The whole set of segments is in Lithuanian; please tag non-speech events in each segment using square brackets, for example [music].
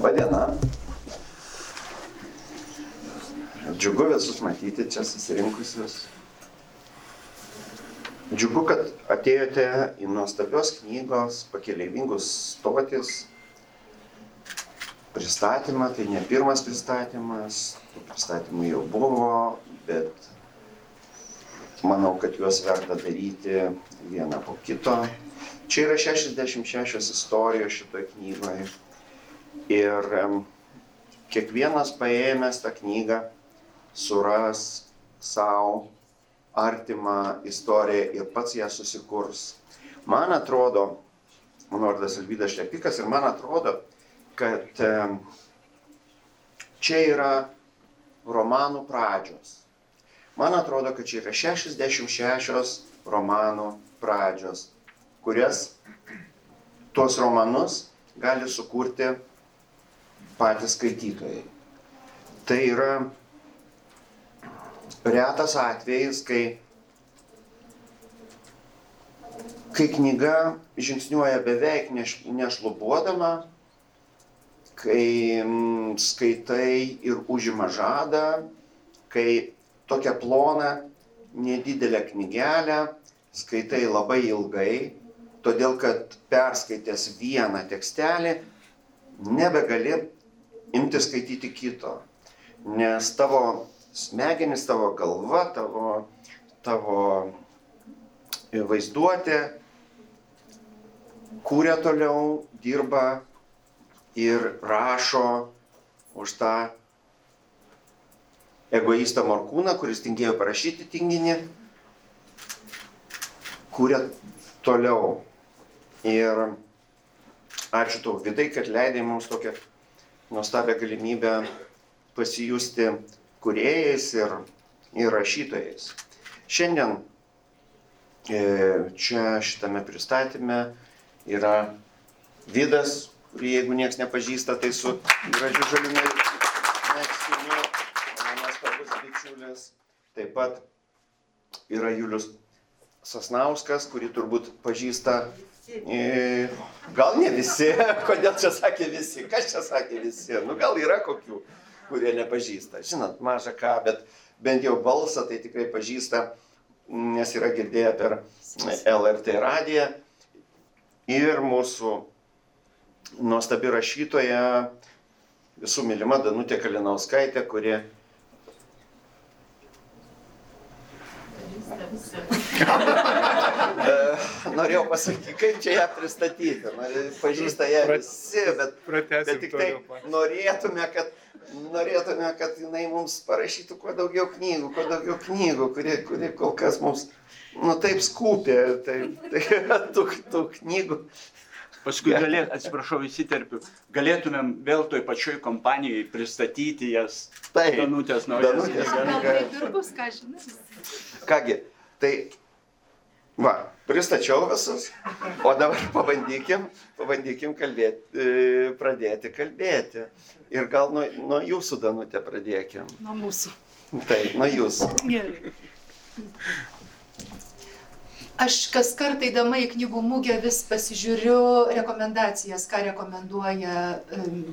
Labadiena. Džiugu visus matyti čia susirinkusius. Džiugu, kad atėjote į nuostabios knygos pakeleivingus stotis pristatymą. Tai ne pirmas pristatymas, tų pristatymų jau buvo, bet manau, kad juos verta daryti vieną po kito. Čia yra 66 istorijos šitoje knygoje. Ir kiekvienas paėmęs tą knygą suras savo artimą istoriją ir pats ją susikurs. Man atrodo, mano vardas Alvydas Šlepikas ir man atrodo, kad čia yra romanų pradžios. Man atrodo, kad čia yra 66 romanų pradžios kurias tuos romanus gali sukurti patys skaitytojai. Tai yra retas atvejis, kai, kai knyga žingsniuoja beveik neš, nešlubuodama, kai m, skaitai ir užima žadą, kai tokią ploną, nedidelę knygelę skaitai labai ilgai todėl kad perskaitęs vieną tekstelį nebegali imti skaityti kito, nes tavo smegenis, tavo galva, tavo, tavo vaizduotė kūrė toliau, dirba ir rašo už tą egoistą Morkūną, kuris tingėjo parašyti tinginį, kūrė toliau. Ir ačiū tau, Vidai, kad leidai mums tokią nuostabią galimybę pasijusti kuriejais ir, ir rašytojais. Šiandien e, čia šitame pristatyme yra Vidas, kurį jeigu niekas nepažįsta, tai su gražiu žaliu megztiniu, nuostabus bičiulis. Taip pat yra Julius Sasnauskas, kurį turbūt pažįsta Gal ne visi, [laughs] kodėl čia sakė visi, kas čia sakė visi, nu gal yra kokių, kurie nepažįsta, žinot, maža ką, bet bent jau balsą tai tikrai pažįsta, nes yra girdėję per LRT radiją. Ir mūsų nuostabi rašytoja, visų mylima Danutė Kalinauskaitė, kuri [laughs] norėjau pasakyti, kaip čia ją pristatyti. Pažįsta ją visi, bet, bet tik tai norėtume, kad, norėtume, kad jinai mums parašytų kuo daugiau knygų, kuo daugiau knygų, kurie, kurie kol kas mums, nu taip skūpė, taip, tai tų, tų knygų. Paskui galėt, atsiprašau, įsiterpiu, galėtumėm vėl toj pačioj kompanijai pristatyti jas. Taip. Danutės naujas. Danutės. Gal tai dirbus, ką žinai. Kągi, tai Va, pristačiau visus, o dabar pabandykim, pabandykim kalbėti, e, pradėti kalbėti. Ir gal nuo, nuo jūsų, Danutė, pradėkim. Nuo mūsų. Taip, nuo jūsų. Gerai. Aš kas kartą įdama į knygų mūgę vis pasižiūriu rekomendacijas, ką rekomenduoja um,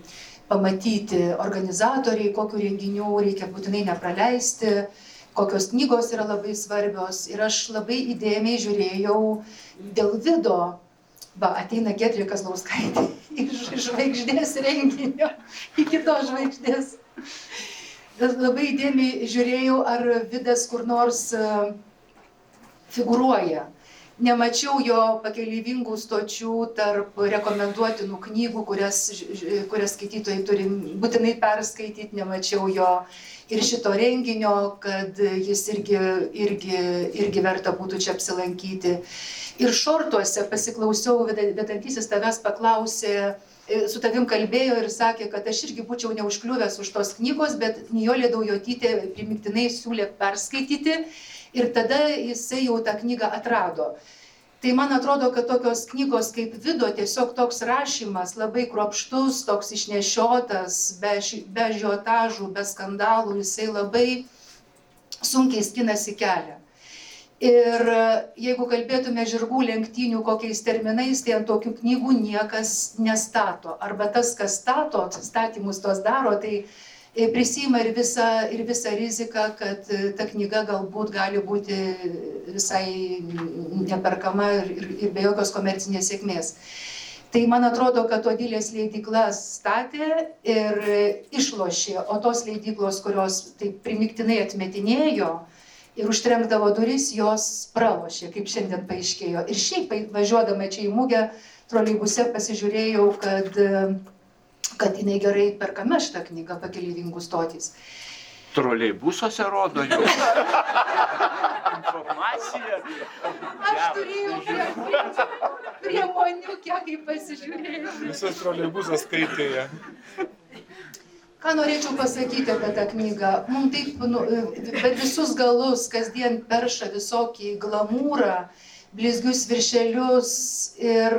pamatyti organizatoriai, kokiu renginiu reikia būtinai nepraleisti. Uh, kokios knygos yra labai svarbios. Ir aš labai įdėmiai žiūrėjau dėl vido. Va, ateina Gedrė Kazlauskaitė [laughs] iš žvaigždės renginio į kitos žvaigždės. Labai įdėmiai žiūrėjau, ar vidas kur nors e, figuruoja. Nemačiau jo pakeleivingų stočių tarp rekomenduotinų knygų, kurias, kurias skaitytojai turi būtinai perskaityti, nemačiau jo ir šito renginio, kad jis irgi, irgi, irgi verta būtų čia apsilankyti. Ir šortuose pasiklausiau, vedantysis tavęs paklausė, e, su tavim kalbėjo ir sakė, kad aš irgi būčiau neužkliuvęs už tos knygos, bet Nijolė Daujotytė primiktinai siūlė perskaityti ir tada jisai jau tą knygą atrado tai man atrodo kad tokios knygos kaip vido tiesiog toks rašymas labai kruopštus toks išnešiotas be be ažiotažų be skandalų jisai labai sunkiai skinasi kelią Ir jeigu kalbėtume žirgų lenktynių kokiais terminais, tai ant tokių knygų niekas nestato. Arba tas, kas stato, statymus tos daro, tai e, prisima ir visą, ir visą riziką, kad e, ta knyga galbūt gali būti visai neperkama ir, ir, ir be jokios komercinės sėkmės. Tai man atrodo, kad Odilės leidyklas statė ir išlošė, o tos leidyklos, kurios taip primiktinai atmetinėjo, ir užtrenkdavo duris, jos pralošė, kaip šiandien paaiškėjo. Ir šiaip važiuodama čia į mūgę, troleibuse pasižiūrėjau, kad, kad jinai gerai perkame šitą knygą pakeleivingų stotys. Troleibusuose rodo jau informaciją. Aš turėjau prie, prie, prie moniukė, kai pasižiūrėjau. Visas troleibusas skaitė ją. Ką norėčiau pasakyti apie tą knygą? Mums taip, nu, per visus galus, kasdien perša visokį glamūrą, blizgius viršelius ir,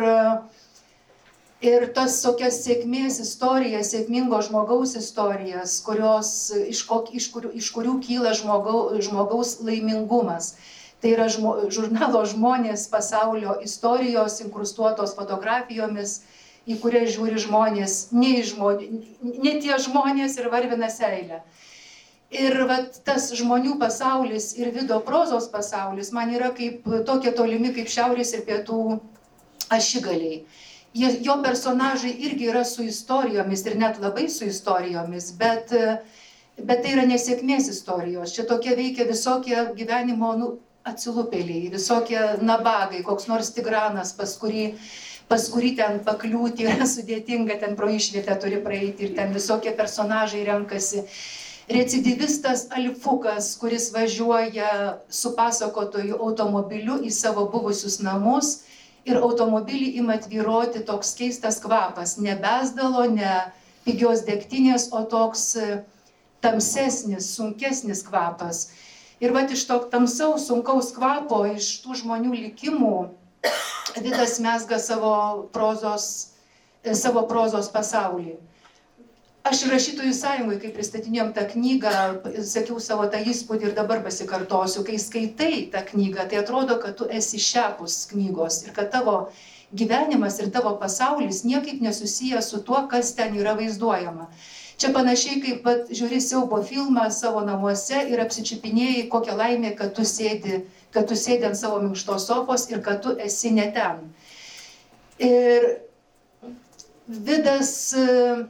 ir tas tokias sėkmės istorijas, sėkmingo žmogaus istorijas, kurios, iš, kok, iš, kur, iš kurių kyla žmogau, žmogaus laimingumas. Tai yra žmo, žurnalo žmonės pasaulio istorijos, inkrustuotos fotografijomis į kurias žiūri žmonės, ne, žmonė, ne tie žmonės ir varvina seilę. Ir vat, tas žmonių pasaulis ir vido prozos pasaulis man yra kaip tokie tolimi kaip šiaurės ir pietų ašigaliai. Jo personažai irgi yra su istorijomis ir net labai su istorijomis, bet, bet tai yra nesėkmės istorijos. Čia tokie veikia visokie gyvenimo nu, atsilupėliai, visokie nabagai, koks nors tigranas, pas kurį pas kurį ten pakliūti yra [laughs] sudėtinga, ten pro išvietę turi praeiti ir ten visokie personažai renkasi. Recidivistas Alfukas, kuris važiuoja su pasakotoju automobiliu į savo buvusius namus ir automobilį ima tvyroti toks keistas kvapas, ne besdalo, ne pigios degtinės, o toks e, tamsesnis, sunkesnis kvapas. Ir va iš to tamsaus, sunkaus kvapo, iš tų žmonių likimų [coughs] Vidas mesga savo prozos, e, savo prozos pasaulį. Aš rašytojų sąjungoje, kai pristatinėjom tą knygą, sakiau savo tą įspūdį ir dabar pasikartosiu, kai skaitai tą knygą, tai atrodo, kad tu esi šiapus knygos ir kad tavo gyvenimas ir tavo pasaulis niekaip nesusijęs su tuo, kas ten yra vaizduojama. Čia panašiai kaip pat žiūri siaubo filmą savo namuose ir apsičiupinėjai, kokia laimė, kad tu sėdi kad tu sėdi ant savo minkštos sofos ir kad tu esi ne ten. Ir Vidas, uh,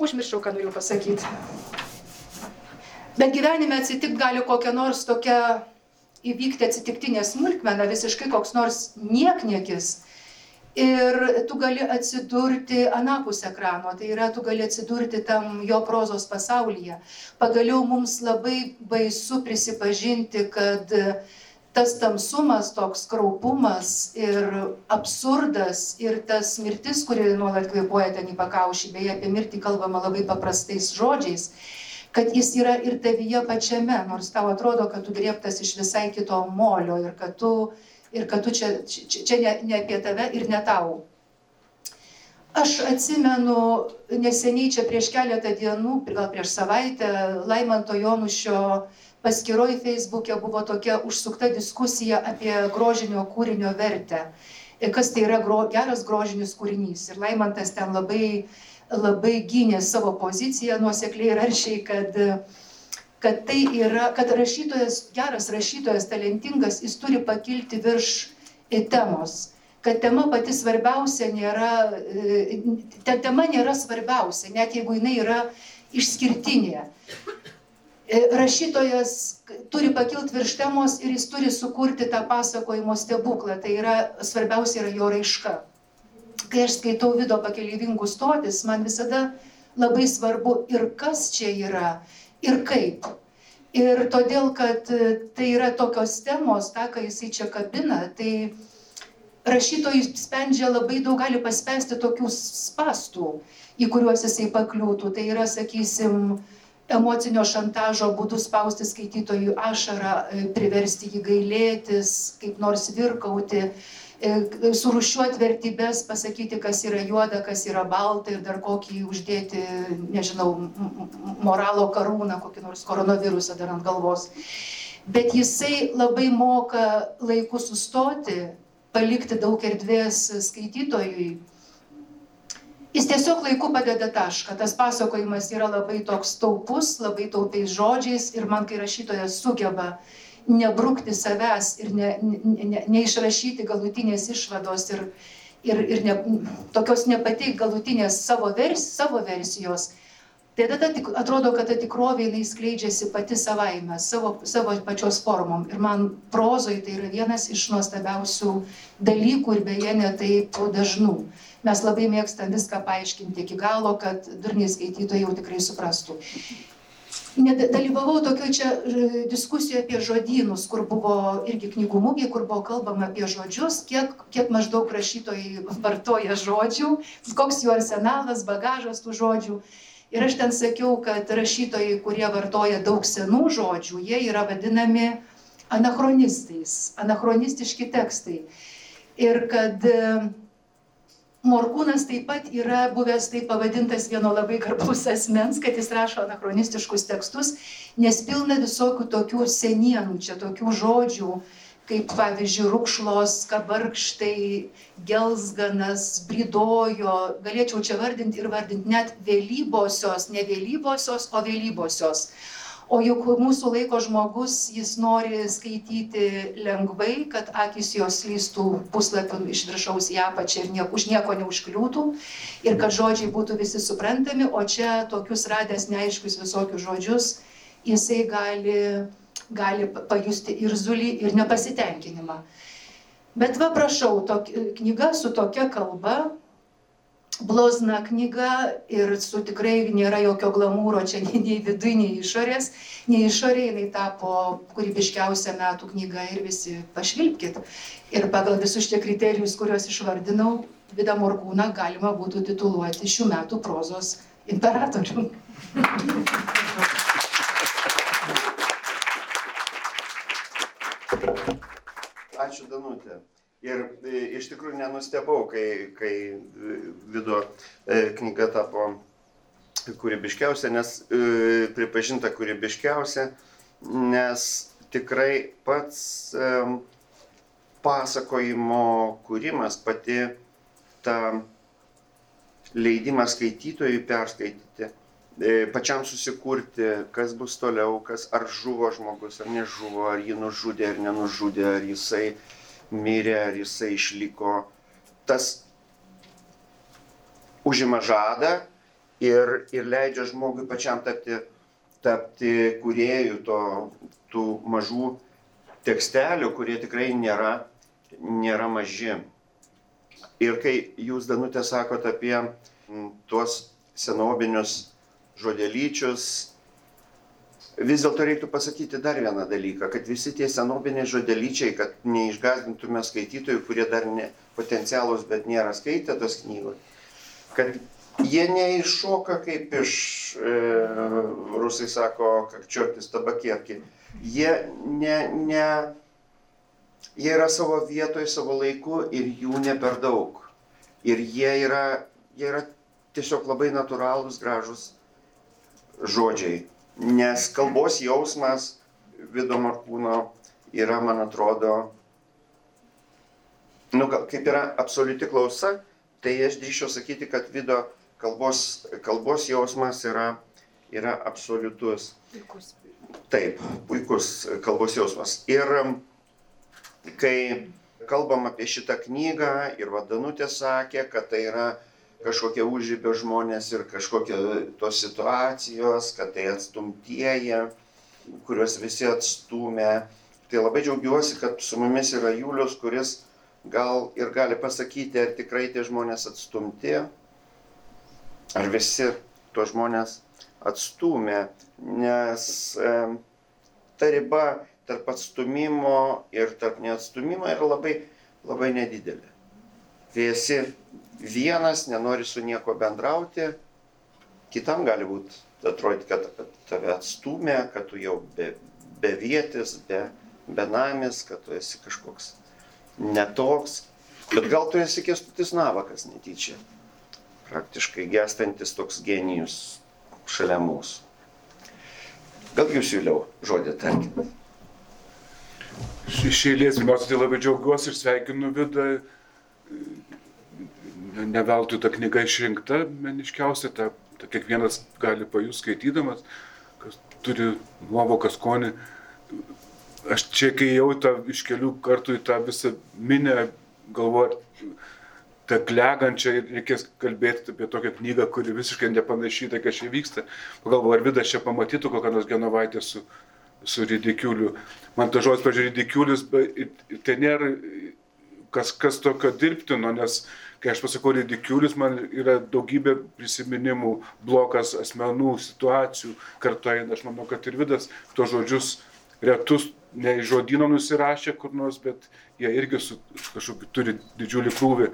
užmiršau, ką noriu pasakyti. Bet gyvenime atsitikti gali kokia nors tokia įvykti atsitiktinė smulkmena, visiškai koks nors niekniekis ir tu gali atsidurti anapus ekrano, tai yra tu gali atsidurti tam jo prozos pasaulyje. Pagaliau mums labai baisu prisipažinti, kad tas tamsumas, toks kraupumas ir absurdas ir tas mirtis, kuri nuolat kvepuoja ten į pakaušį, beje, apie mirtį kalbama labai paprastais žodžiais, kad jis yra ir tavyje pačiame, nors tau atrodo, kad tu griebtas iš visai kito molio ir kad tu ir kad tu čia, čia, čia ne, ne apie tave ir ne tau. Aš atsimenu neseniai čia prieš keletą dienų, gal prieš savaitę, Laimanto Jonušio paskiroj Facebook'e buvo tokia užsukta diskusija apie grožinio kūrinio vertę. Kas tai yra gro, geras grožinis kūrinys. Ir Laimantas ten labai, labai gynė savo poziciją nuosekliai ir aršiai, kad kad tai yra, kad rašytojas, geras rašytojas, talentingas, jis turi pakilti virš temos. Kad tema pati svarbiausia nėra, e, ta tema nėra svarbiausia, net jeigu jinai yra išskirtinė. E, rašytojas turi pakilti virš temos ir jis turi sukurti tą pasakojimo stebuklą. Tai yra svarbiausia yra jo raiška. Kai aš skaitau vido pakeleivingų stotis, man visada labai svarbu ir kas čia yra, ir kaip. Ir todėl, kad e, tai yra tokios temos, tą, ką jisai čia kabina, tai rašytojai spendžia labai daug, gali paspęsti tokių spastų, į kuriuos jisai pakliūtų. Tai yra, sakysim, emocinio šantažo būdų spausti skaitytojų ašarą, e, priversti jį gailėtis, kaip nors virkauti, E, surušiuoti vertybės, pasakyti, kas yra juoda, kas yra balta ir dar kokį uždėti, nežinau, moralo karūną, kokį nors koronavirusą dar ant galvos. bet jisai labai moka laiku sustoti, palikti daug erdvės skaitytojui. Jis tiesiog laiku padeda tašką. Tas pasakojimas yra labai toks taupus, labai taupiais žodžiais ir man, kai rašytojas sugeba nebrukti savęs ir ne, ne, ne, neišrašyti galutinės išvados ir, ir, ir ne, tokios nepateik galutinės savo, vers, savo versijos, tai tada tik, atrodo, kad ta tikrovė jinai skleidžiasi pati savaime, savo, savo pačios formom. Ir man prozoj tai yra vienas iš nuostabiausių dalykų ir beje ne taip dažnų. Mes labai mėgstam viską paaiškinti iki galo, kad durniai skaitytojai jau tikrai suprastų dalyvavau tokioj čia e, diskusijoje apie žodynus, kur buvo irgi knygų mūgiai, kur buvo kalbama apie žodžius, kiek, kiek maždaug rašytojai vartoja žodžių, koks jų arsenalas, bagažas tų žodžių. Ir aš ten sakiau, kad rašytojai, kurie vartoja daug senų žodžių, jie yra vadinami anachronistais, anachronistiški tekstai. Ir kad Morkūnas taip pat yra buvęs taip pavadintas vieno labai garbaus asmens, kad jis rašo anachronistiškus tekstus, nes pilna visokių tokių senienų, čia tokių žodžių, kaip pavyzdžiui, rūkšlos, kabarkštai, gelsganas, bridojo, galėčiau čia vardinti ir vardinti net vėlybosios, ne vėlybosios, o vėlybosios. O juk mūsų laiko žmogus, jis nori skaityti lengvai, kad akis jos lystų puslapių iš viršaus į apačią ir niek, už nieko neužkliūtų ir kad žodžiai būtų visi suprantami, o čia tokius radęs neaiškius visokius žodžius, jisai gali, gali pajusti ir zulį, ir nepasitenkinimą. Bet va prašau, tok, knyga su tokia kalba, blozna knyga ir su tikrai nėra jokio glamūro čia nei, nei vidui, nei išorės. Nei išorė jinai tapo kūrybiškiausia metų knyga ir visi pašvilpkit. Ir pagal visus šitie kriterijus, kuriuos išvardinau, Vida Morkūną galima būtų tituluoti šių metų prozos imperatorių. Ačiū Danutė. Ir e, iš tikrųjų nenustebau, kai, kai e, Vido e, knyga tapo kūrybiškiausia, nes pripažinta kūrybiškiausia, nes tikrai pats pasakojimo kūrimas, pati ta leidimas skaitytojui perskaityti, pačiam susikurti, kas bus toliau, kas ar žuvo žmogus, ar nežuvo, ar jį nužudė, ar nenužudė, ar jisai mirė, ar jisai išliko, tas užima žadą ir, ir leidžia žmogui pačiam tapti, tapti kuriejų to, tų mažų tekstelių, kurie tikrai nėra, nėra maži. Ir kai jūs, Danutė, sakot apie tuos senobinius žodelyčius, vis dėlto reiktų pasakyti dar vieną dalyką, kad visi tie senobiniai žodelyčiai, kad neišgazdintume skaitytojų, kurie dar ne potencialus, bet nėra skaitę tos knygos, kad jie neiššoka kaip iš, e, rusai sako, kakčiortis tabakėki, jie ne, ne, jie yra savo vietoje, savo laiku ir jų ne per daug. Ir jie yra, jie yra tiesiog labai natūralūs, gražus žodžiai nes kalbos jausmas Vido Markūno yra, man atrodo, nu, kaip yra absoliuti klausa, tai aš drįšiau sakyti, kad Vido kalbos, kalbos jausmas yra, yra absoliutus. Puikus. Taip, puikus kalbos jausmas. Ir kai kalbam apie šitą knygą ir Vadanutė sakė, kad tai yra kažkokie užribio žmonės ir kažkokie tos situacijos, kad tai atstumtieji, kuriuos visi atstumė. Tai labai džiaugiuosi, kad su mumis yra Julius, kuris gal ir gali pasakyti, ar tikrai tie žmonės atstumti, ar visi tuos žmonės atstumė, nes e, ta riba tarp atstumimo ir tarp neatstumimo yra labai, labai nedidelė. Kai esi vienas, nenori su nieko bendrauti, kitam gali būti atrodyti, kad tave atstumė, kad tu jau be, be vietis, be benamis, kad tu esi kažkoks netoks. Bet gal tu esi kestutis navakas netyčia. Praktiškai gestantis toks genijus šalia mūsų. Gal jūs siūliau žodį tarkit. Iš eilės, pirmiausia, tai labai džiaugiuosi ir sveikinu Vidą. Ne veltui ta knyga išrinkta, meniškiausia, ta, ta kiekvienas gali pajus skaitydamas, kas turi nuovoką skonį. Aš čia, kai jau tą iš kelių kartų į tą visą minę galvoju, tą klegančią ir reikės kalbėti apie tokią knygą, kuri visiškai nepanašyta, kas čia vyksta. Pagalvoju, ar Vidas čia pamatytų kokią nors genovaitę su, su ridikiuliu. Man ta žodis, pažiūrėjau, ridikiulis, tai nėra kas, kas tokio dirbtino, nes kai aš pasakau ridikiulis, man yra daugybė prisiminimų, blokas asmenų, situacijų kartu eina. Aš manau, kad ir Vidas tuos žodžius retus ne iš žodino nusirašė kur nors, bet jie irgi su, kažkokį turi didžiulį krūvį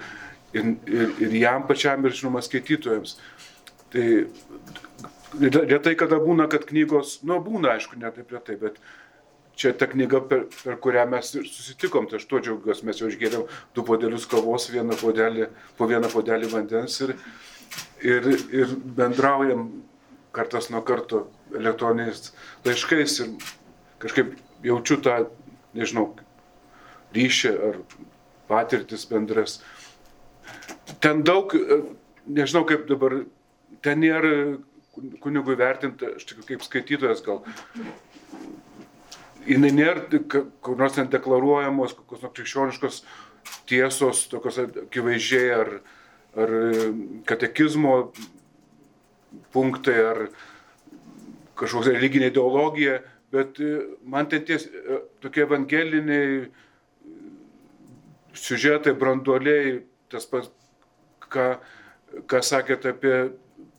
ir, ir, ir jam pačiam, ir žinoma, skaitytojams. Tai retai kada būna, kad knygos, nu būna aišku, ne taip retai, bet čia ta knyga, per, per kurią mes ir susitikom, tai aš tuo džiaugiuosi, mes jau išgėrėm du podelius kavos, vieną podelį, po vieną podelį vandens ir, ir, ir bendraujam kartas nuo karto elektroniniais laiškais ir kažkaip jaučiu tą, nežinau, ryšį ar patirtis bendras. Ten daug, nežinau kaip dabar, ten nėra kunigų vertinta, aš tik kaip skaitytojas gal, jinai nėra kur nors ten deklaruojamos, kokios nors krikščioniškos tiesos, tokios akivaizdžiai, ar, ar katekizmo punktai, ar kažkokia religinė ideologija, bet e, man ten ties e, tokie evangeliniai siužetai, branduoliai, tas pats ką, ką sakėt apie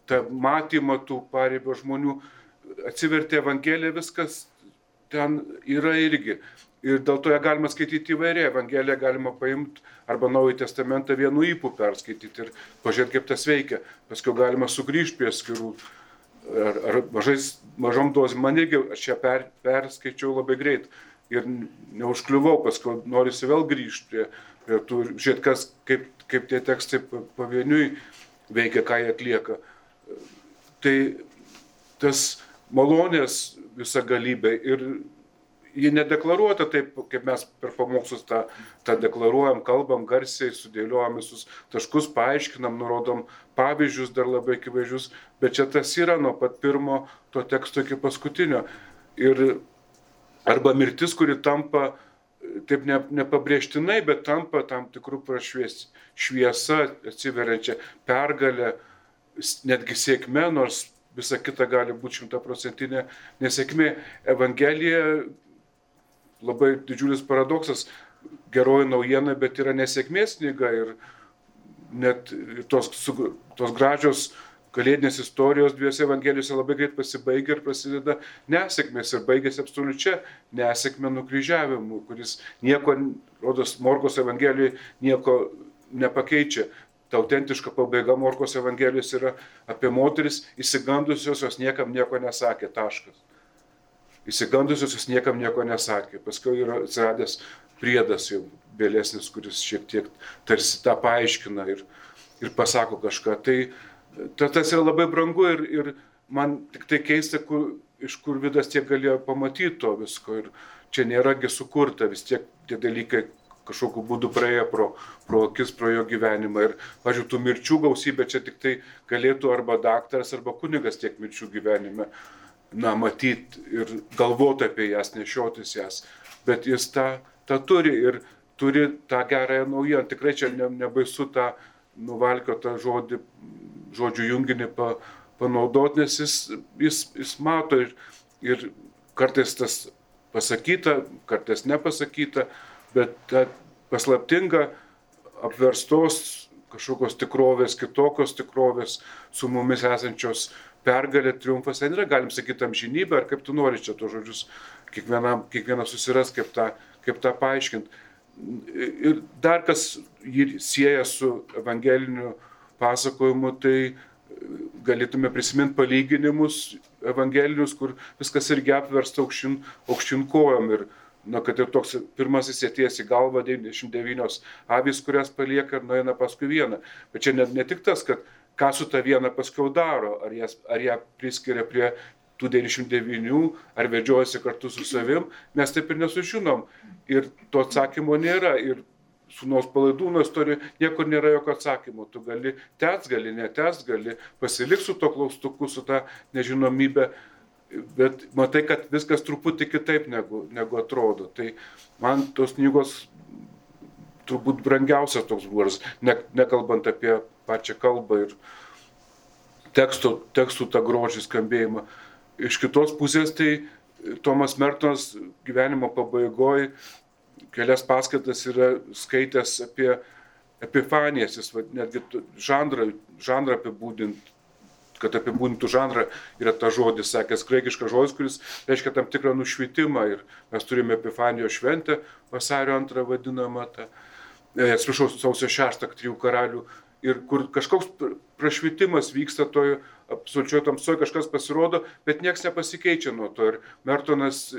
tą matymą tų pareibio žmonių, atsivertė Evangelija, viskas ten yra irgi. Ir dėl to ją galima skaityti įvairiai. Evangeliją galima paimti arba Naują Testamentą vienu įpū perskaityti ir pažiūrėti, kaip tas veikia. Paskui galima sugrįžti prie skirų ar, ar mažais, mažom dozim. Man irgi aš ją per, perskaičiau labai greit ir neužkliuvau, paskui norisi vėl grįžti prie, prie tų, žiūrėti, kas, kaip kaip tie tekstai pavieniui veikia, ką jie atlieka. Tai tas malonės visa galybė ir ji nedeklaruota taip, kaip mes per pamokslus tą, tą deklaruojam, kalbam garsiai, sudėliojam visus taškus, paaiškinam, nurodom pavyzdžius dar labai akivaizdžius, bet čia tas yra nuo pat pirmo to teksto iki paskutinio. Ir arba mirtis, kuri tampa taip ne, nepabrėžtinai, bet tampa tam tikrų prašvies, šviesa, atsiveriančia pergalė, netgi sėkme, nors visa kita gali būti šimtaprocentinė nesėkmė. Evangelija labai didžiulis paradoksas, geroji naujiena, bet yra nesėkmės knyga ir net tos, tos gražios kalėdinės istorijos dviejose evangelijose labai greit pasibaigia ir prasideda nesėkmės ir baigėsi absoliučia nesėkme nukryžiavimu, kuris nieko, rodos, Morkos evangelijoje nieko nepakeičia. Ta autentiška pabaiga Morkos evangelijos yra apie moteris įsigandusios, jos niekam nieko nesakė, taškas. Įsigandusios jos niekam nieko nesakė. Paskui yra atsiradęs priedas jau vėlesnis, kuris šiek tiek tarsi tą paaiškina ir, ir pasako kažką. Tai tas yra labai brangu ir, ir man tik tai keista, kur, iš kur vidas tiek galėjo pamatyti to visko. Ir čia nėragi sukurta, vis tiek tie dalykai kažkokiu būdu praėjo pro, pro akis, pro jo gyvenimą. Ir, pažiūrėjau, tų mirčių gausybė čia tik tai galėtų arba daktaras, arba kunigas tiek mirčių gyvenime, na, matyti ir galvoti apie jas, nešiotis jas. Bet jis tą, tą turi ir turi tą gerąją naujieną. Tikrai čia ne, nebaisu tą nuvalkiotą žodį žodžių junginį pa, panaudoti, nes jis, jis, jis mato ir, ir kartais tas pasakyta, kartais nepasakyta, bet ta paslaptinga apverstos kažkokios tikrovės, kitokios tikrovės su mumis esančios pergalė, triumfas, ten yra, galim sakyti, amžinybė, ar kaip tu nori čia tos žodžius, kiekvienas susiras, kaip tą, kaip tą paaiškinti. Ir dar kas jį sieja su evangeliniu pasakojimu, tai galėtume prisiminti palyginimus evangelinius, kur viskas irgi apversta aukštin, aukštin kojom. Ir, na, kad ir toks pirmasis sėties į galvą 99 avys, kurias palieka ir nueina paskui vieną. Bet čia ne, ne tik tas, kad ką su ta viena paskui daro, ar, jas, ar ją priskiria prie tų 99 ar vedžiojasi kartu su savim, mes taip ir nesužinom. Ir to atsakymo nėra. Ir sunaus palaidūno istorijoje niekur nėra jokio atsakymo. Tu gali tęs, gali netęs, gali pasilik su to klaustuku, su ta nežinomybė, bet matai, kad viskas truputį kitaip negu, negu atrodo. Tai man tos knygos turbūt brangiausias toks būras, ne, nekalbant apie pačią kalbą ir tekstų, tekstų tą grožį skambėjimą. Iš kitos pusės tai Tomas Mertonas gyvenimo pabaigoje kelias paskaitas yra skaitęs apie epifanijas, jis va, netgi žanrą, žanrą apibūdint, kad apibūdintų žanrą yra ta žodis, sakęs graikiškas žodis, kuris reiškia tam tikrą nušvitimą ir mes turime epifanijos šventę, vasario antrą vadinamą, tą, e, atsiprašau, sausio šeštą trijų karalių ir kur kažkoks prašvitimas vyksta toj absoliučioj tamsoj, kažkas pasirodo, bet niekas nepasikeičia nuo to. Ir Mertonas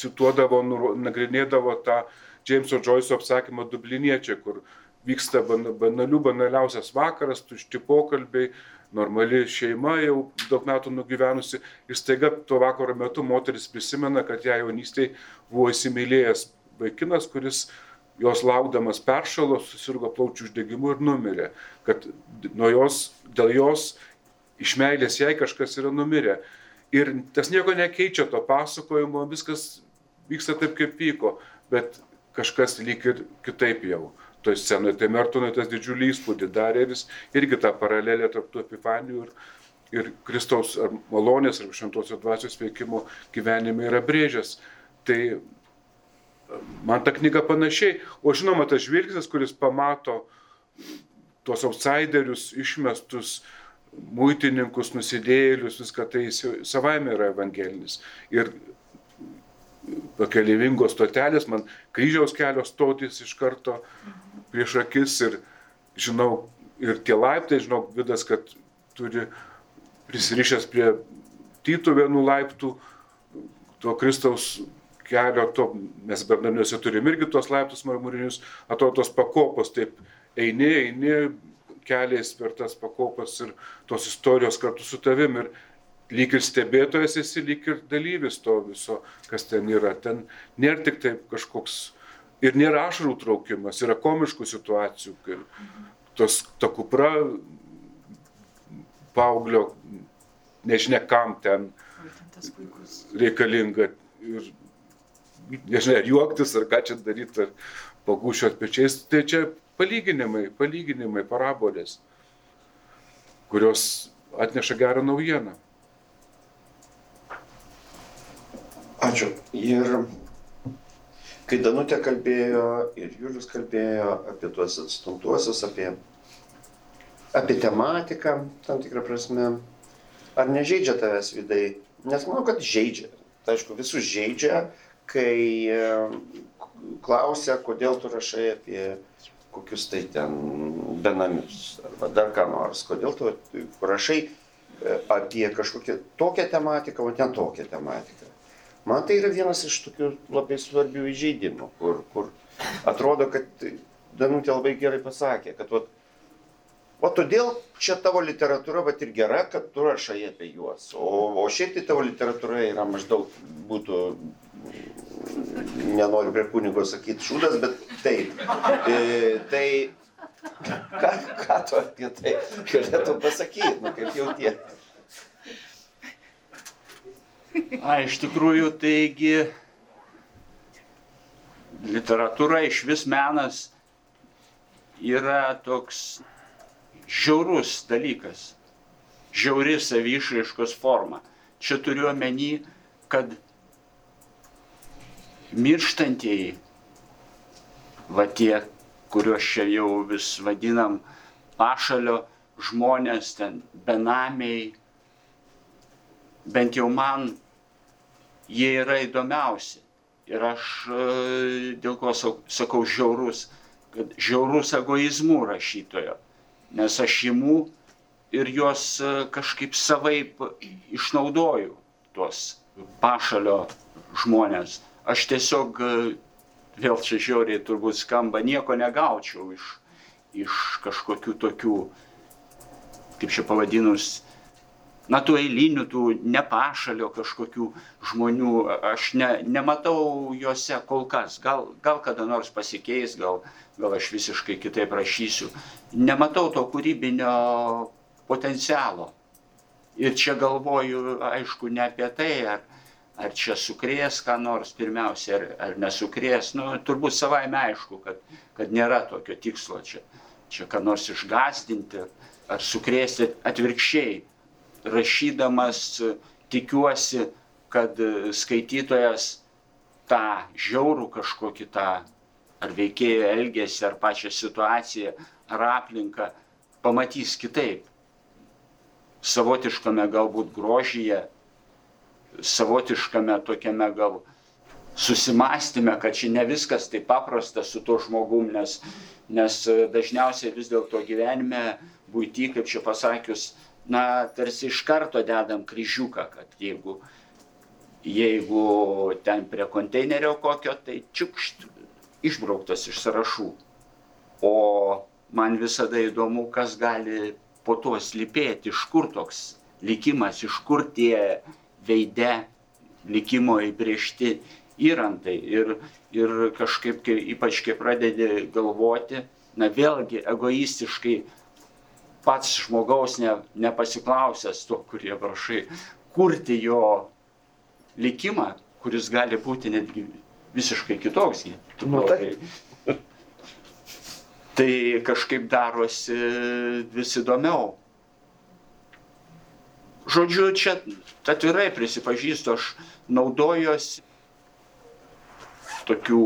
cituodavo, nagrinėdavo tą Jameso Joyce'o apsakymą Dubliniečiai, kur vyksta banalių, banaliausias vakaras, tušti pokalbiai, normali šeima jau daug metų nugyvenusi. Ir staiga tuo vakaro metu moteris prisimena, kad ją jaunystėje buvo įsimylėjęs vaikinas, kuris jos laukdamas peršalo, susirgo plaučių uždegimu ir numirė, kad nuo jos, dėl jos iš meilės jai kažkas yra numirę. Ir tas nieko nekeičia to pasakojimo, viskas vyksta taip, kaip vyko, bet kažkas lyg ir kitaip jau toj scenoje. Tai Mertonui tas didžiulį įspūdį darė jis irgi tą paralelę tarp tų epifanijų ir, ir Kristaus ar malonės ar šventosios dvasios veikimo gyvenime yra brėžęs. Tai man ta knyga panašiai. O žinoma, tas žvilgsnis, kuris pamato tuos outsiderius, išmestus, muitininkus, nusidėjėlius, viską tai savaime yra evangelinis. Ir pakeliavingos stotelės, man kryžiaus kelios stotis iš karto prieš akis ir žinau, ir tie laiptai, žinau, vidas, kad turi prisirišęs prie tytų vienų laiptų, to Kristaus kelio, to mes Bernardiniuose turim irgi tuos laiptus marmurinius, atrodo tos pakopos, taip eini, eini keliais per tas pakopas ir tos istorijos kartu su tavim ir lyg ir stebėtojas esi, lyg ir dalyvis to viso, kas ten yra. Ten nėra tik taip kažkoks ir nėra ašarų traukimas, yra komiškų situacijų, kai tos ta kupra paauglio, nežinia kam ten reikalinga ir nežinai, ar juoktis, ar ką čia daryti, ar pagūšiot pečiais. Tai čia palyginimai, palyginimai, parabolės, kurios atneša gerą naujieną. Ačiū. Ir kai Danutė kalbėjo ir Julius kalbėjo apie tuos atstumtuosius, apie, apie tematiką, tam tikrą prasme, ar nežaidžia tavęs vidai? Nes manau, kad žaidžia. Tai aišku, visus žaidžia, kai e, klausia, kodėl tu rašai apie kokius tai ten benamius arba dar ką nors, kodėl tu rašai e, apie kažkokią tokią tematiką, o ne tokią tematiką. Man tai yra vienas iš tokių labai svarbių įžeidimų, kur, kur atrodo, kad Danutė labai gerai pasakė, kad vat, o todėl čia tavo literatūra vat ir gera, kad tu rašai apie juos. O, o šiaip tai tavo literatūra yra maždaug būtų nenoriu prie kunigo sakyti šūdas, bet taip. E, tai ką, ką tu apie tai galėtum pasakyti, nu kaip jautie? A, iš tikrųjų, taigi literatūra iš vis menas yra toks žiaurus dalykas, žiauri savyšraiškos forma. Čia turiu omeny, kad mirštantieji, va tie, kuriuos čia jau vis vadinam pašalio žmonės, ten benamiai, bent jau man jie yra įdomiausi. Ir aš e, dėl ko sakau žiaurus, kad žiaurus egoizmų rašytojo, nes aš imu ir juos e, kažkaip savaip išnaudoju, tuos pašalio žmonės aš tiesiog, e, vėl čia žiauriai turbūt skamba, nieko negaučiau iš, iš kažkokių tokių, kaip čia pavadinus, na, tų eilinių, tų nepašalio kažkokių žmonių, aš ne, nematau juose kol kas. Gal, gal kada nors pasikeis, gal, gal aš visiškai kitaip rašysiu. Nematau to kūrybinio potencialo. Ir čia galvoju, aišku, ne apie tai, ar, ar čia sukrės ką nors pirmiausia, ar, ar nesukrės. Nu, turbūt savaime aišku, kad, kad nėra tokio tikslo čia, čia ką nors išgastinti ar sukrėsti atvirkščiai rašydamas tikiuosi, kad skaitytojas tą žiaurų kažkokį tą ar veikėjo elgesį, ar pačią situaciją, ar aplinką pamatys kitaip. Savotiškame galbūt grožyje, savotiškame tokiame gal susimastime, kad čia ne viskas taip paprasta su tuo žmogum, nes, nes dažniausiai vis dėlto gyvenime, būti, kaip čia pasakius, na, tarsi iš karto dedam kryžiuką, kad jeigu, jeigu ten prie konteinerio kokio, tai čiukšt, išbrauktas iš sąrašų. O man visada įdomu, kas gali po to slypėti, iš kur toks likimas, iš kur tie veide likimo įbriežti įrantai. Ir, ir kažkaip, kai, ypač kai pradedi galvoti, na vėlgi egoistiškai pats žmogaus ne, nepasiklausęs to, kurie prašai, kurti jo likimą, kuris gali būti netgi visiškai kitoks. Nu, tai. tai kažkaip darosi vis įdomiau. Žodžiu, čia atvirai prisipažįstu, aš naudojuosi tokių,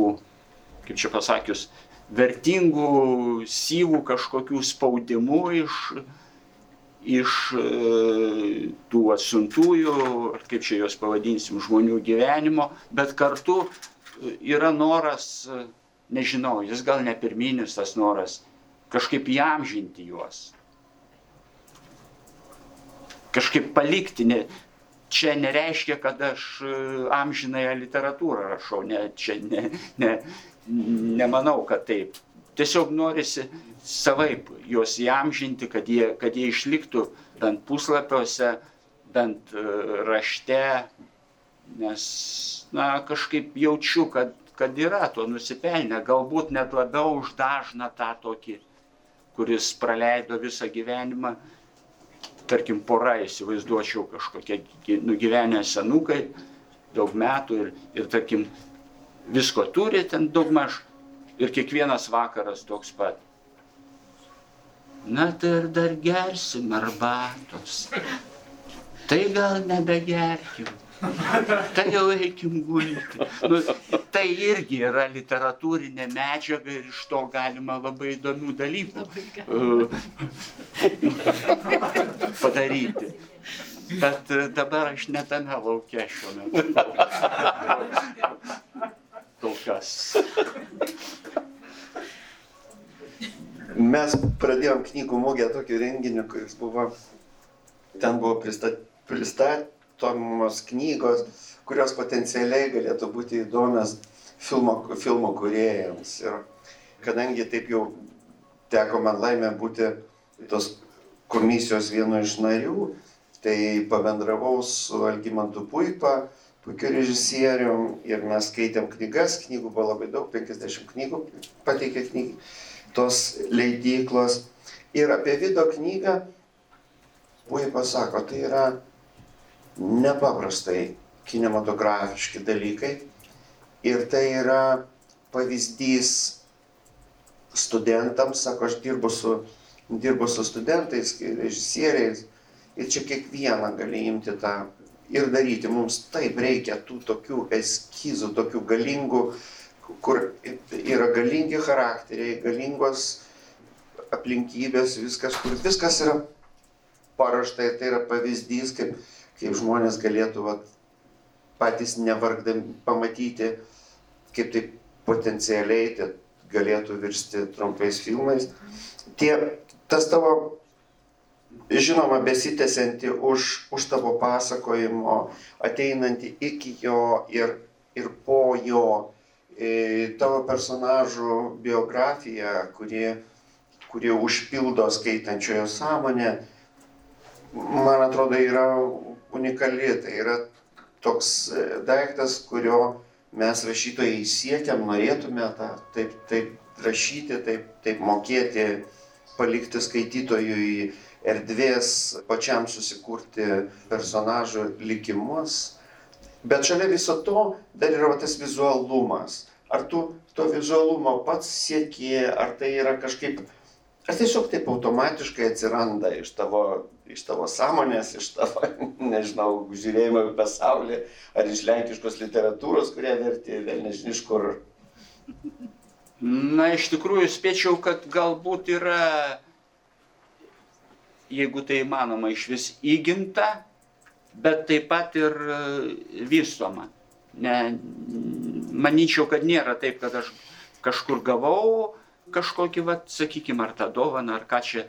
kaip čia pasakius, vertingų syvų kažkokių spaudimų iš, iš e, tų atsiuntųjų, ar kaip čia juos pavadinsim, žmonių gyvenimo, bet kartu yra noras, nežinau, jis gal ne pirminis tas noras, kažkaip įamžinti juos. Kažkaip palikti, ne, čia nereiškia, kad aš amžinąją literatūrą rašau, ne, čia ne, ne, nemanau, kad taip. Tiesiog norisi savaip juos įamžinti, kad jie, kad jie išliktų bent puslapiuose, bent e, rašte, nes, na, kažkaip jaučiu, kad, kad yra to nusipelnę, galbūt net labiau už dažną tą tokį, kuris praleido visą gyvenimą, tarkim, pora įsivaizduočiau kažkokie nugyvenę senukai, daug metų ir, ir tarkim, visko turi ten daugmaž ir kiekvienas vakaras toks pat. Na tai ir dar gersim arbatos. Tai gal nebegerkim. Tai jau eikim gulti. Nu, tai irgi yra literatūrinė medžiaga ir iš to galima labai įdomių dalykų padaryti. Bet dabar aš netame laukia šiuo metu [laughs] kol kas. Mes pradėjom knygų mugę tokį renginį, kuris buvo, ten buvo pristat, pristatomos knygos, kurios potencialiai galėtų būti įdomios filmo, filmo kuriejams. Ir kadangi taip jau teko man laimė būti tos komisijos vieno iš narių, tai pabendravau su Algymantu Puipa, puikiu režisierium ir mes skaitėm knygas, knygų buvo labai daug, 50 knygų pateikė knygai, tos leidyklos. Ir apie video knygą, puikiai pasako, tai yra nepaprastai kinematografiški dalykai ir tai yra pavyzdys studentams, sako, aš dirbu su, dirbu su studentais, režisieriais ir čia kiekvieną gali imti tą ir daryti. Mums taip reikia tų tokių eskizų, tokių galingų, kur yra galingi charakteriai, galingos aplinkybės, viskas, kur viskas yra parašta ir tai yra pavyzdys, kaip, kaip žmonės galėtų vat, patys nevargdami pamatyti, kaip tai potencialiai tai galėtų virsti trumpais filmais. Tie, tas tavo žinoma besitęsianti už, už tavo pasakojimo, ateinanti iki jo ir, ir po jo, e, tavo personažų biografija, kuri, kuri užpildo skaitančiojo sąmonę, man atrodo, yra unikali. Tai yra toks e, daiktas, kurio mes rašytojai siekiam, norėtume tą, taip, taip rašyti, taip, taip mokėti, palikti skaitytojui erdvės pačiam susikurti personažų likimus. Bet šalia viso to dar yra tas vizualumas. Ar tu to vizualumo pats sieki, ar tai yra kažkaip, ar tiesiog taip automatiškai atsiranda iš tavo, iš tavo sąmonės, iš tavo, [laughs] nežinau, žiūrėjimo į pasaulį, ar iš lenkiškos literatūros, kurią verti, vėl nežinai iš kur. Na, iš tikrųjų, spėčiau, kad galbūt yra, jeigu tai įmanoma, iš vis įginta, bet taip pat ir e, vystoma. Ne, manyčiau, kad nėra taip, kad aš kažkur gavau kažkokį, vat, sakykime, ar tą dovaną, ar ką čia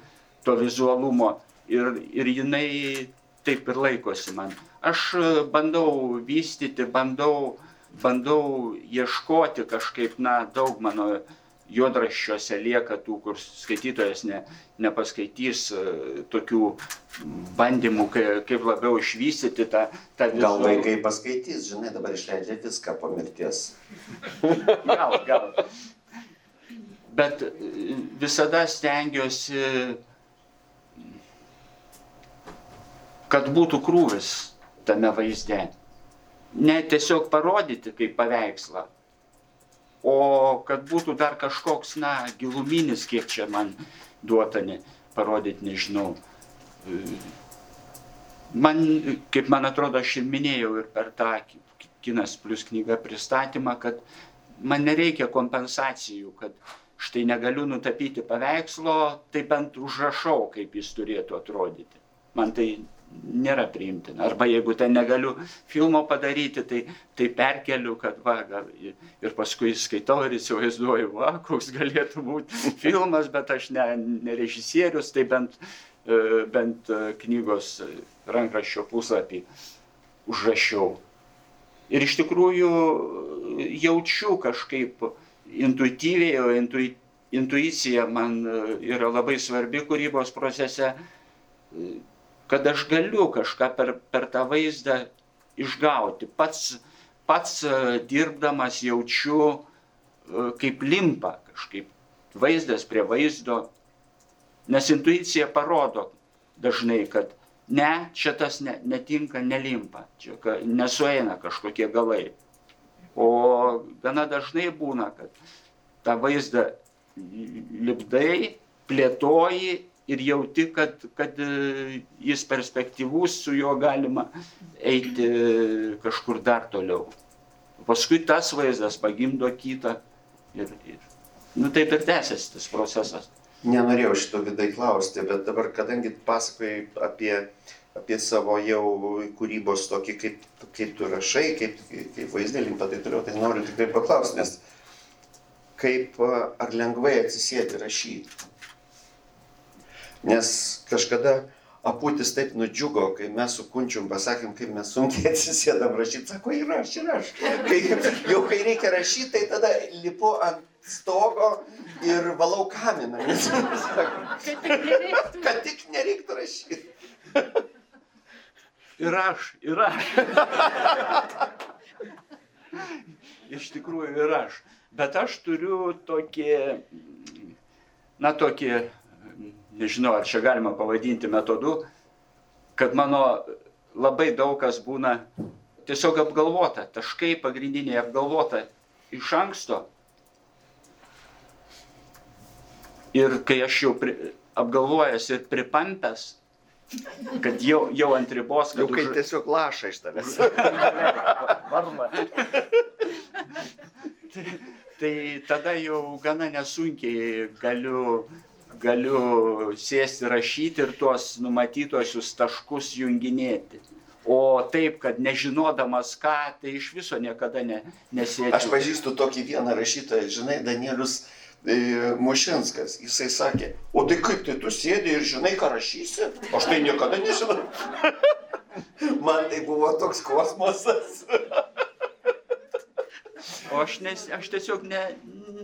to vizualumo ir, ir jinai taip ir laikosi man. Aš e, bandau vystyti, bandau, bandau ieškoti kažkaip, na, daug mano juodraščiuose lieka tų, kur skaitytojas ne, nepaskaitys e, tokių bandymų, kaip labiau išvystyti tą, tą visą. Gal vaikai paskaitys, žinai, dabar išleidžia viską po mirties. [laughs] gal, gal. Bet e, visada stengiuosi, kad būtų krūvis tame vaizde. Ne tiesiog parodyti kaip paveikslą, o kad būtų dar kažkoks, na, giluminis, kiek čia man duota ne, parodyti, nežinau. Man, kaip man atrodo, aš ir minėjau ir per tą kinas plus knyga pristatymą, kad man nereikia kompensacijų, kad štai negaliu nutapyti paveikslo, tai bent užrašau, kaip jis turėtų atrodyti. Man tai nėra priimtina. Arba jeigu ten negaliu filmo padaryti, tai, tai perkeliu, kad va, gal, ir paskui skaitau ir įsivaizduoju, va, koks galėtų būti filmas, bet aš ne, ne režisierius, tai bent, e, bent e, knygos rankraščio puslapį užrašiau. Ir iš tikrųjų jaučiu kažkaip intuityviai, o intui, intuicija man e, yra labai svarbi kūrybos procese kad aš galiu kažką per, per tą vaizdą išgauti. Pats, pats e, dirbdamas jaučiu, e, kaip limpa kažkaip vaizdas prie vaizdo, nes intuicija parodo dažnai, kad ne, čia tas ne, netinka, nelimpa, čia nesueina kažkokie galai. O gana dažnai būna, kad tą vaizdą lipdai, plėtoji ir jauti, kad, kad e, jis perspektyvus, su juo galima eiti kažkur dar toliau. Paskui tas vaizdas pagimdo kitą ir, ir nu, taip ir tęsiasi tas procesas. Nenorėjau šito vidai klausti, bet dabar, kadangi pasakoji apie, apie savo jau kūrybos tokį, kaip, kaip tu rašai, kaip, kaip vaizdėlį, tai toliau, tai noriu tikrai paklausti, nes kaip ar lengvai atsisėti rašyti Nes kažkada aputis taip nudžiugo, kai mes su kunčium pasakėm, kaip mes sunkiai [laughs] atsisėdam rašyti, sako, ir aš, ir aš. Kai, [laughs] jau kai reikia rašyti, tai tada lipu ant stogo ir valau kaminą. Nes, [laughs] sako, kad tik nereiktų rašyti. Ir aš, ir aš. Iš tikrųjų ir aš. Bet aš turiu tokį, na tokį nežinau, ar čia galima pavadinti metodu, kad mano labai daug kas būna tiesiog apgalvota, taškai pagrindiniai apgalvota iš anksto. Ir kai aš jau pri, apgalvojęs ir pripampęs, kad jau, jau ant ribos, kad... Jau kai už... tiesiog laša iš tavęs. Varma. tai, tai tada jau gana nesunkiai galiu galiu sėsti rašyti ir tuos numatytuosius taškus junginėti. O taip, kad nežinodamas ką, tai iš viso niekada ne, nesėdžiu. Aš pažįstu tokį vieną rašytoją, žinai, Danielius e, Mušinskas. Jisai sakė, o tai kaip tai tu sėdi ir žinai, ką rašysi? Aš tai niekada nežinau. [laughs] Man tai buvo toks kosmosas. O aš, nes, aš tiesiog ne,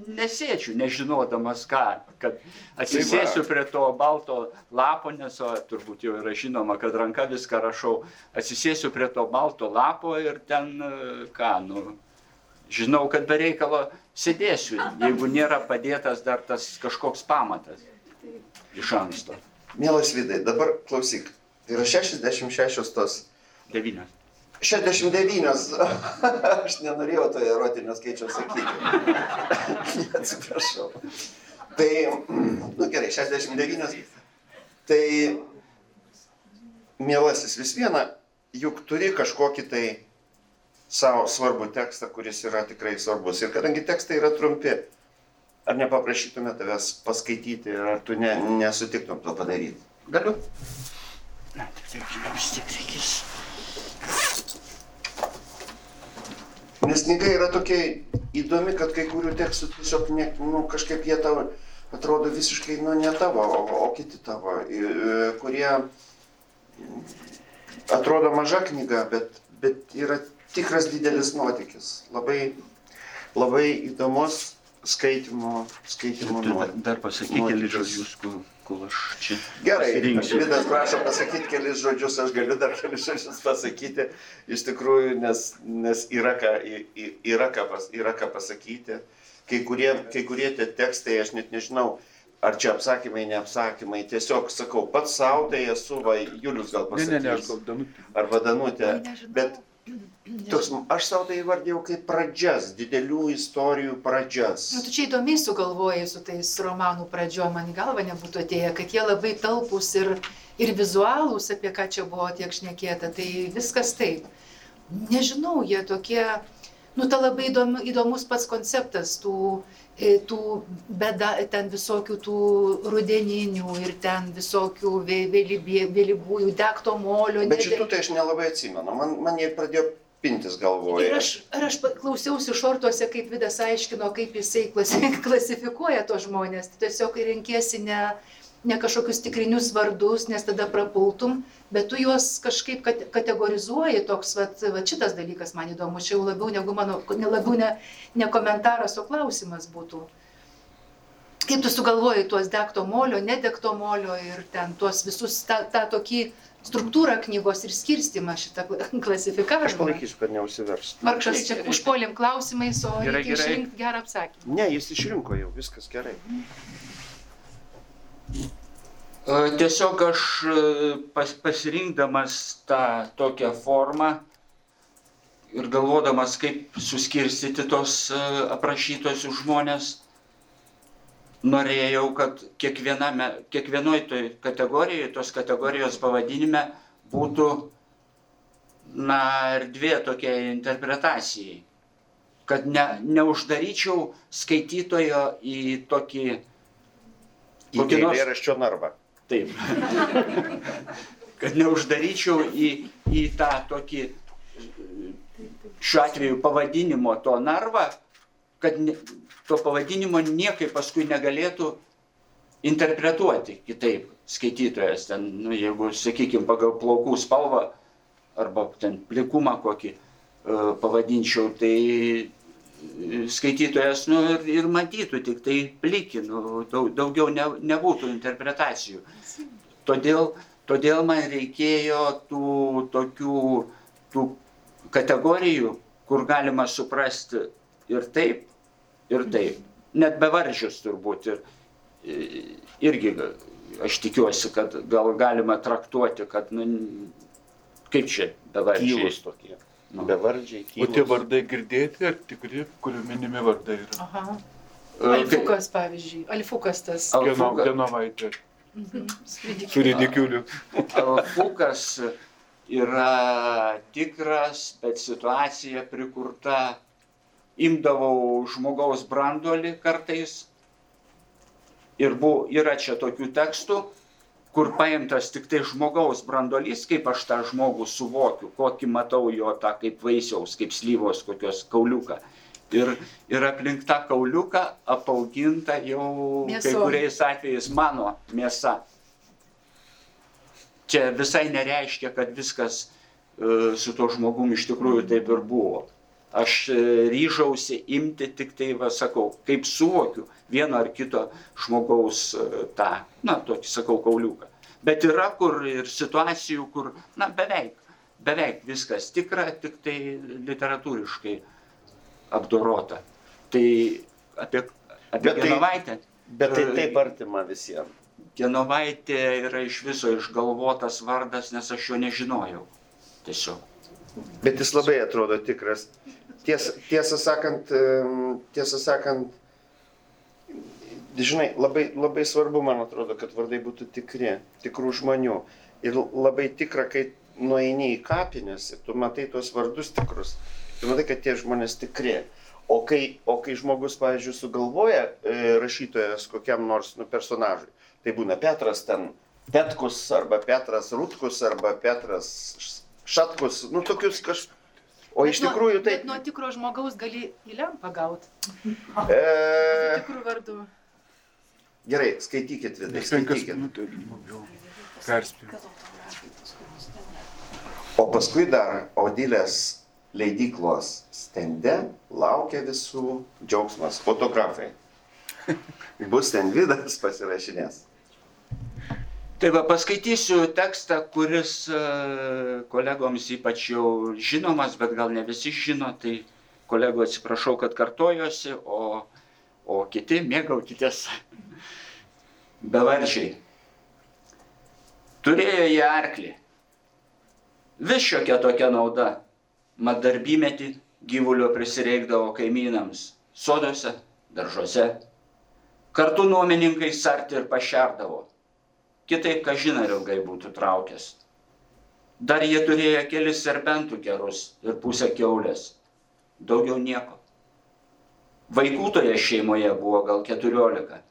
nesėčiau, nežinodamas ką, kad atsisėsiu prie to balto lapo, nes o, turbūt jau yra žinoma, kad ranka viską rašau, atsisėsiu prie to balto lapo ir ten e, ką, nu, žinau, kad be reikalo sėdėsiu, jeigu nėra padėtas dar tas kažkoks pamatas iš anksto. Mielas Vidai, dabar klausyk. Tai yra 66 tos. Devynios. 69. [laughs] Aš nenorėjau to erotinio skaičiaus sakyti. [laughs] Atsiprašau. Tai, [clears throat] nu gerai, 69. Tai, mielasis, vis viena, juk turi kažkokį tai savo svarbų tekstą, kuris yra tikrai svarbus. Ir kadangi tekstai yra trumpi, ar nepaprašytume tavęs paskaityti, ar tu ne, nesutiktum to padaryti? Galiu? Na, tik tai vis tiek reikės. Nes knyga yra tokia įdomi, kad kai kurių tekstų tiesiog ne, nu, kažkaip jie tau atrodo visiškai nu, ne tavo, o, o kiti tavo, i- kurie atrodo maža knyga, bet, bet yra tikras didelis nuotykis. Labai, labai įdomus skaitimo, skaitimo nuotykis. dar pasakyk keli Nuotykis. Kol, aš čia Gerai. Vidas prašo pasakyti kelis žodžius, aš galiu dar kelis žodžius pasakyti, iš tikrųjų, nes, nes yra, ką, yra, ką pas, yra ką pasakyti. Kai kurie, kai kurie tie tekstai, aš net nežinau, ar čia apsakymai, neapsakymai, tiesiog sakau, pats savo tai esu, va, Julius gal Ne, pasakys, ne, ne, aš gal danutė. arba Danutė, bet toks, aš savo tai įvardėjau kaip pradžias, didelių istorijų pradžias. Nu, tu čia įdomiai sugalvojai su tais romanų pradžiom, man į galvą nebūtų atėję, kad jie labai talpus ir, ir vizualūs, apie ką čia buvo tiek šnekėta, tai viskas taip. Nežinau, jie tokie, nu, ta labai įdom, įdomus pats konceptas tų, e, tų beda, ten visokių tų rudeninių ir ten visokių vėlybųjų, dekto molio. Bet šitų tai aš nelabai atsimenu, man, man jie pradėjo pintis galvoje. Ir aš, ir aš klausiausi šortuose, kaip Vidas aiškino, kaip jisai klasi- [laughs] klasifikuoja tos žmonės. Tiesiog renkiesi ne, ne kažkokius tikrinius vardus, nes tada prapultum, bet tu juos kažkaip kate- kategorizuoji. Toks vat, vat šitas dalykas man įdomus, čia jau labiau negu mano, ne labiau ne, ne komentaras, o klausimas būtų. Kaip tu sugalvoji tuos dekto molio, nedekto molio ir ten tuos visus, tą, tą tokį struktūrą knygos ir skirstimą šitą kla- Aš klasifikavimą. palaikysiu, kad neužsiverstų. Vargšas čia užpuolėm klausimais, o Gerai, reikia gerai. išrinkti gerą atsakymą. Ne, jis išrinko jau, viskas gerai. E, Tiesiog aš e, pas, pasirinkdamas tą tokią formą ir galvodamas, kaip suskirstyti tos e, aprašytosius žmonės, norėjau, kad kiekviename, kiekvienoj toj kategorijoje, tos kategorijos pavadinime būtų, na, erdvė tokiai interpretacijai. Kad ne, neuždaryčiau skaitytojo į tokį Į Kokį nors- eilėraščio narvą. Taip. [laughs] Kad neuždaryčiau į, į tą tokį, šiuo atveju pavadinimo to narvą, kad ne, to pavadinimo niekaip paskui negalėtų interpretuoti kitaip skaitytojas. Ten, nu, jeigu, sakykime, pagal plaukų spalvą arba ten plikumą kokį e, pavadinčiau, tai skaitytojas nu, ir, ir matytų tik tai plikį, nu, daug, daugiau ne, nebūtų interpretacijų. Todėl, todėl man reikėjo tų tokių tų kategorijų, kur galima suprasti ir taip, ir taip. Net bevardžius turbūt. Ir, irgi aš tikiuosi, kad gal galima traktuoti, kad, nu, kaip čia bevardžiai. Tylus tokie. Nu. Bevardžiai, O tie vardai girdėti, ar tikri, kurių minimi vardai yra? Aha. Alfukas, pavyzdžiui. Alfukas tas. Geno, Alfuka- genovaitė Mhm. su ridikiuliu. Alfukas yra tikras, bet situacija prikurta. Imdavau žmogaus branduolį kartais. Ir buvo, yra čia tokių tekstų, kur paimtas tik tai žmogaus branduolys, kaip aš tą žmogų suvokiu, kokį matau jo tą kaip vaisiaus, kaip slyvos kokios kauliuką. Ir, ir aplink tą kauliuką apauginta jau kai Mėsom. kuriais atvejais mano mėsa. Čia visai nereiškia, kad viskas e, su tuo žmogum iš tikrųjų taip ir buvo. aš e, ryžausi imti tik tai, va, sakau, kaip suvokiu vieno ar kito žmogaus e, tą, na, tokį, sakau, kauliuką. Bet yra kur ir situacijų, kur, na, beveik, beveik viskas tikra, tik tai literatūriškai apdorota. Tai apie, apie Bet tai- Genovaitę. Bet tai taip artima visiems. Genovaitė yra iš viso išgalvotas vardas, nes aš jo nežinojau. Tiesiog. Bet jis labai atrodo tikras. Ties, tiesą sakant, tiesą sakant, žinai, labai, labai svarbu, man atrodo, kad vardai būtų tikri, tikrų žmonių. Ir labai tikra, kai nueini į kapines ir tu matai tuos vardus tikrus, tu matai, kad tie žmonės tikri. O kai, o kai žmogus, pavyzdžiui, sugalvoja e, rašytojas kokiam nors nu, personažui, tai būna Petras ten, Petkus arba Petras Rutkus arba Petras Šatkus, nu tokius kažkokius. O iš Bet nuo- tikrųjų tai... Nuo tikro žmogaus gali į lempą gauti. E, Tikrų vardų. Gerai, skaitykit vidai, skaitykit. minutės. jau Perspėjau. O paskui dar Odilės leidyklos stende laukia visų džiaugsmas, fotografai. [laughs] Bus ten vidas pasirašinės. Tai va paskaitysiu tekstą, kuris e, kolegoms ypač jau žinomas, bet gal ne visi žino, tai kolego atsiprašau, kad kartojosi, o, o kiti mėgaukitės bevardžiai. Turėjo jie arklį. Vis šiokia tokia nauda. Mat darbymetį gyvulio prisireikdavo kaimynams soduose, daržuose. Kartu nuomininkai sarti ir pašerdavo. Kitaip, ką žinai, ilgai būtų traukęs. Dar jie turėjo kelis serbentų gerus ir pusę keulės. Daugiau nieko. Vaikų toje šeimoje buvo gal keturiolika.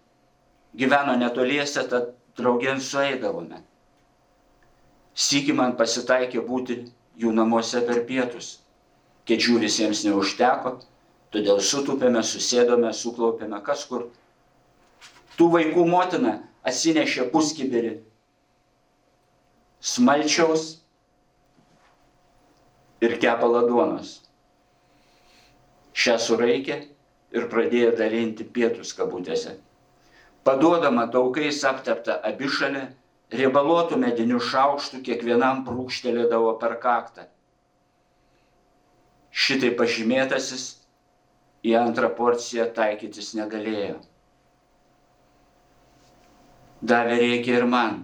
Gyveno netoliese, tad draugien sueidavome. Sykį man pasitaikė būti jų namuose per pietus. Kėdžių visiems neužteko, todėl sutupėme, susėdome, suklaupėme kas kur. Tų vaikų motina atsinešė puskibirį smalčiaus ir kepalą duonos. Šią suraikė ir pradėjo dalinti pietus kabutėse. Paduodama daugais apteptą abišalę, riebaluotų medinių šaukštų kiekvienam prūkštelėdavo per kaktą. Šitai pažymėtasis į antrą porciją taikytis negalėjo. Davė reikia ir man,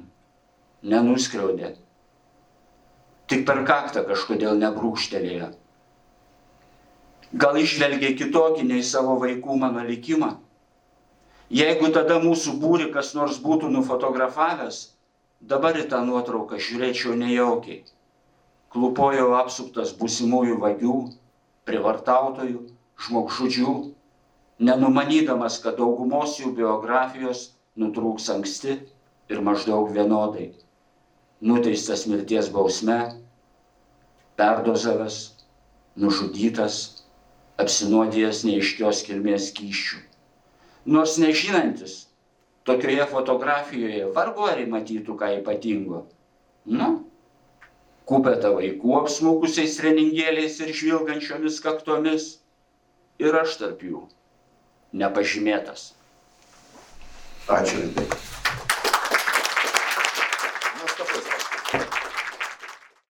nenuskriaudė. Tik per kaktą kažkodėl nebrūkštelėjo. Gal išvelgė kitokį nei savo vaikų mano likimą? Jeigu tada mūsų būri kas nors būtų nufotografavęs, dabar į tą nuotrauką žiūrėčiau nejaukiai. Klupojau apsuptas būsimųjų vagių, privartautojų, žmogžudžių, nenumanydamas, kad daugumos jų biografijos nutrūks anksti ir maždaug vienodai. Nuteistas mirties bausme, perdozavęs, nužudytas, apsinuodijęs neiškios kilmės kyščių. Nors nežinantis, tokioje fotografijoje vargu ar įmatytų ką ypatingo. Nu, kupeta vaikų apsmukusiais treningėliais ir žvilgančiomis kaktomis ir aš tarp jų nepažymėtas. Ačiū.